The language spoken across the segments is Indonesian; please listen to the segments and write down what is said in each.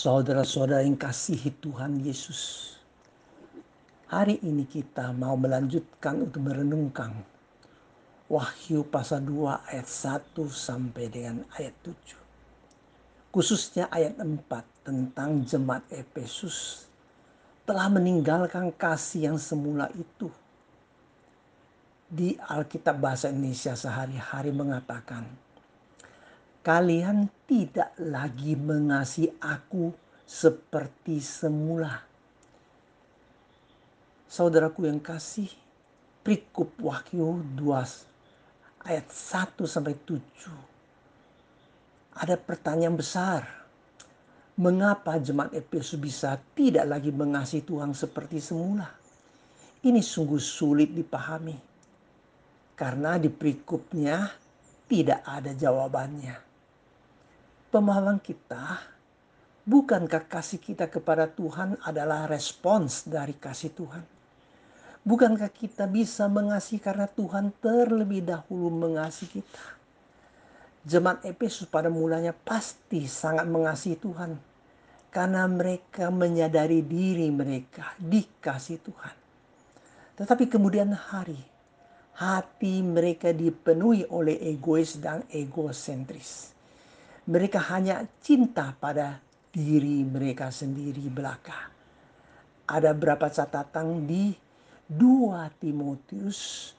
Saudara-saudara yang kasihi Tuhan Yesus. Hari ini kita mau melanjutkan untuk merenungkan Wahyu pasal 2 ayat 1 sampai dengan ayat 7. Khususnya ayat 4 tentang jemaat Efesus telah meninggalkan kasih yang semula itu. Di Alkitab bahasa Indonesia sehari-hari mengatakan, kalian tidak lagi mengasihi aku seperti semula. Saudaraku yang kasih, Prikup Wahyu 2 ayat 1 sampai 7. Ada pertanyaan besar. Mengapa jemaat Efesus bisa tidak lagi mengasihi Tuhan seperti semula? Ini sungguh sulit dipahami. Karena di perikupnya tidak ada jawabannya pemahaman kita, bukankah kasih kita kepada Tuhan adalah respons dari kasih Tuhan? Bukankah kita bisa mengasihi karena Tuhan terlebih dahulu mengasihi kita? Jemaat Efesus pada mulanya pasti sangat mengasihi Tuhan karena mereka menyadari diri mereka dikasih Tuhan. Tetapi kemudian hari, hati mereka dipenuhi oleh egois dan egosentris mereka hanya cinta pada diri mereka sendiri belaka. Ada berapa catatan di 2 Timotius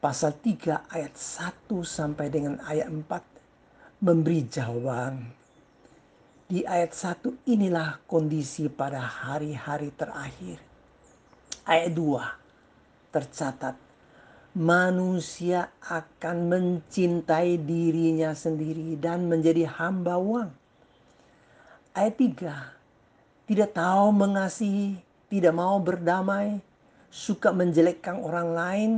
pasal 3 ayat 1 sampai dengan ayat 4 memberi jawaban. Di ayat 1 inilah kondisi pada hari-hari terakhir. Ayat 2 tercatat manusia akan mencintai dirinya sendiri dan menjadi hamba uang. Ayat 3. Tidak tahu mengasihi, tidak mau berdamai, suka menjelekkan orang lain,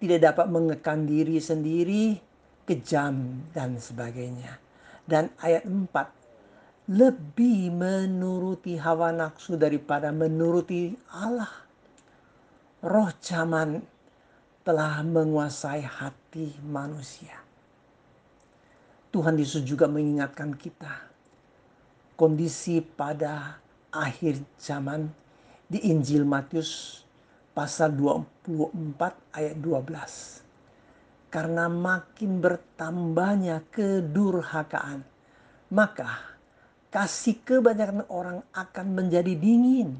tidak dapat mengekang diri sendiri, kejam dan sebagainya. Dan ayat 4. Lebih menuruti hawa nafsu daripada menuruti Allah. Roh zaman telah menguasai hati manusia. Tuhan Yesus juga mengingatkan kita kondisi pada akhir zaman di Injil Matius pasal 24 ayat 12. Karena makin bertambahnya kedurhakaan, maka kasih kebanyakan orang akan menjadi dingin.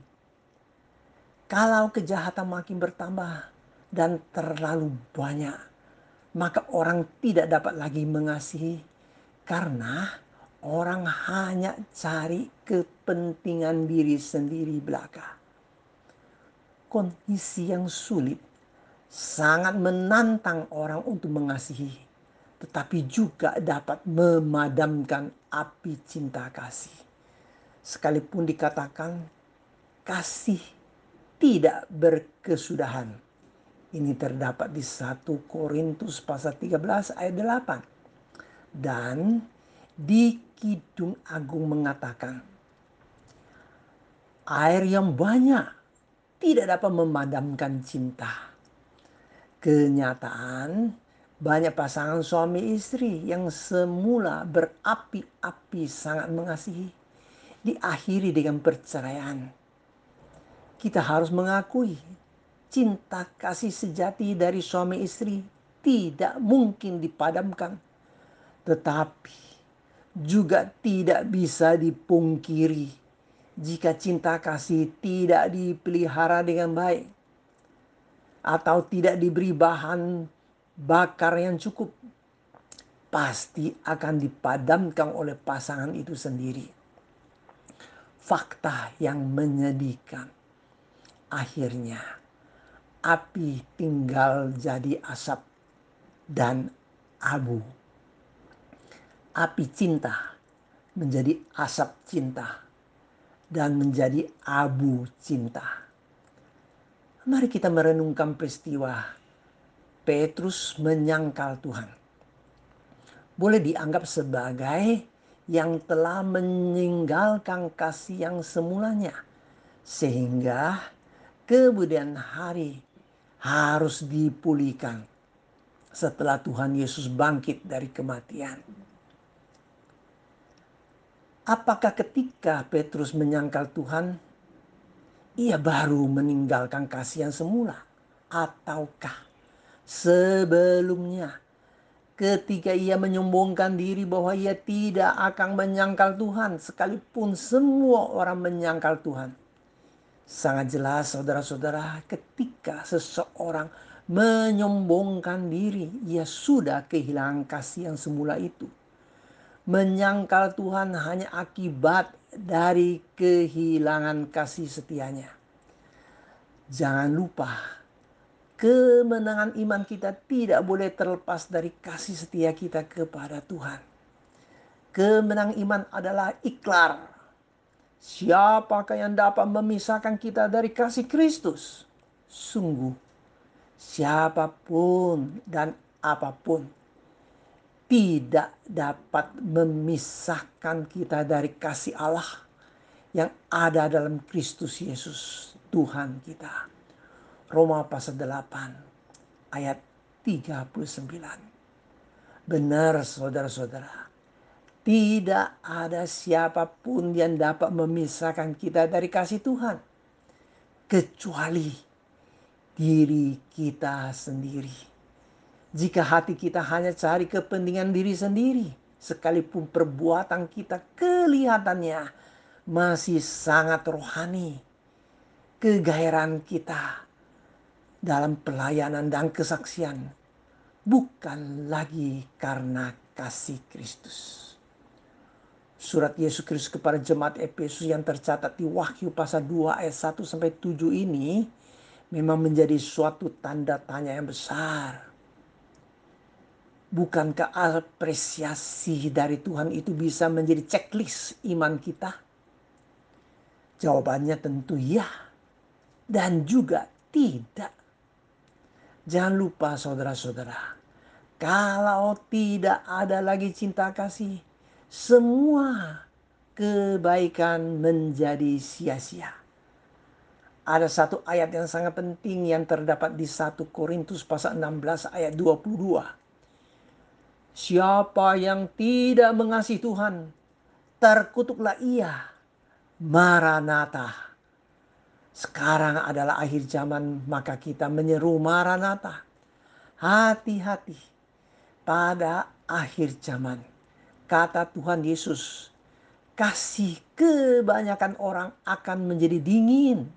Kalau kejahatan makin bertambah, dan terlalu banyak, maka orang tidak dapat lagi mengasihi karena orang hanya cari kepentingan diri sendiri belaka. Kondisi yang sulit sangat menantang orang untuk mengasihi, tetapi juga dapat memadamkan api cinta kasih. Sekalipun dikatakan kasih tidak berkesudahan ini terdapat di 1 Korintus pasal 13 ayat 8. Dan di Kidung Agung mengatakan, air yang banyak tidak dapat memadamkan cinta. Kenyataan banyak pasangan suami istri yang semula berapi-api sangat mengasihi diakhiri dengan perceraian. Kita harus mengakui cinta kasih sejati dari suami istri tidak mungkin dipadamkan. Tetapi juga tidak bisa dipungkiri jika cinta kasih tidak dipelihara dengan baik atau tidak diberi bahan bakar yang cukup pasti akan dipadamkan oleh pasangan itu sendiri. Fakta yang menyedihkan akhirnya api tinggal jadi asap dan abu. Api cinta menjadi asap cinta dan menjadi abu cinta. Mari kita merenungkan peristiwa Petrus menyangkal Tuhan. Boleh dianggap sebagai yang telah meninggalkan kasih yang semulanya. Sehingga kemudian hari harus dipulihkan setelah Tuhan Yesus bangkit dari kematian. Apakah ketika Petrus menyangkal Tuhan, ia baru meninggalkan kasih yang semula? Ataukah sebelumnya ketika ia menyombongkan diri bahwa ia tidak akan menyangkal Tuhan sekalipun semua orang menyangkal Tuhan? Sangat jelas saudara-saudara ketika seseorang menyombongkan diri, ia sudah kehilangan kasih yang semula itu menyangkal Tuhan hanya akibat dari kehilangan kasih setianya. Jangan lupa, kemenangan iman kita tidak boleh terlepas dari kasih setia kita kepada Tuhan. Kemenangan iman adalah iklar. Siapakah yang dapat memisahkan kita dari kasih Kristus? Sungguh, siapa pun dan apa pun tidak dapat memisahkan kita dari kasih Allah yang ada dalam Kristus Yesus Tuhan kita. Roma pasal 8 ayat 39. Benar saudara-saudara, tidak ada siapa pun yang dapat memisahkan kita dari kasih Tuhan kecuali diri kita sendiri jika hati kita hanya cari kepentingan diri sendiri, sekalipun perbuatan kita kelihatannya masih sangat rohani, kegairan kita dalam pelayanan dan kesaksian bukan lagi karena kasih Kristus. Surat Yesus Kristus kepada jemaat Efesus yang tercatat di Wahyu pasal 2 ayat 1 sampai 7 ini memang menjadi suatu tanda tanya yang besar Bukankah apresiasi dari Tuhan itu bisa menjadi checklist iman kita? Jawabannya tentu ya dan juga tidak. Jangan lupa saudara-saudara, kalau tidak ada lagi cinta kasih, semua kebaikan menjadi sia-sia. Ada satu ayat yang sangat penting yang terdapat di 1 Korintus pasal 16 ayat 22 Siapa yang tidak mengasihi Tuhan, terkutuklah ia. Maranatha. Sekarang adalah akhir zaman, maka kita menyeru Maranatha. Hati-hati pada akhir zaman. Kata Tuhan Yesus, kasih kebanyakan orang akan menjadi dingin.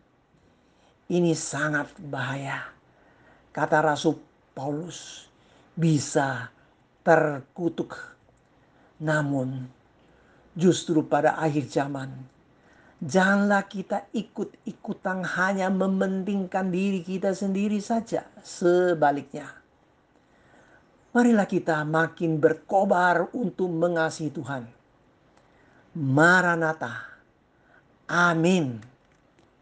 Ini sangat bahaya. Kata Rasul Paulus, bisa terkutuk. Namun justru pada akhir zaman janganlah kita ikut-ikutan hanya mementingkan diri kita sendiri saja. Sebaliknya, marilah kita makin berkobar untuk mengasihi Tuhan. Maranatha. Amin.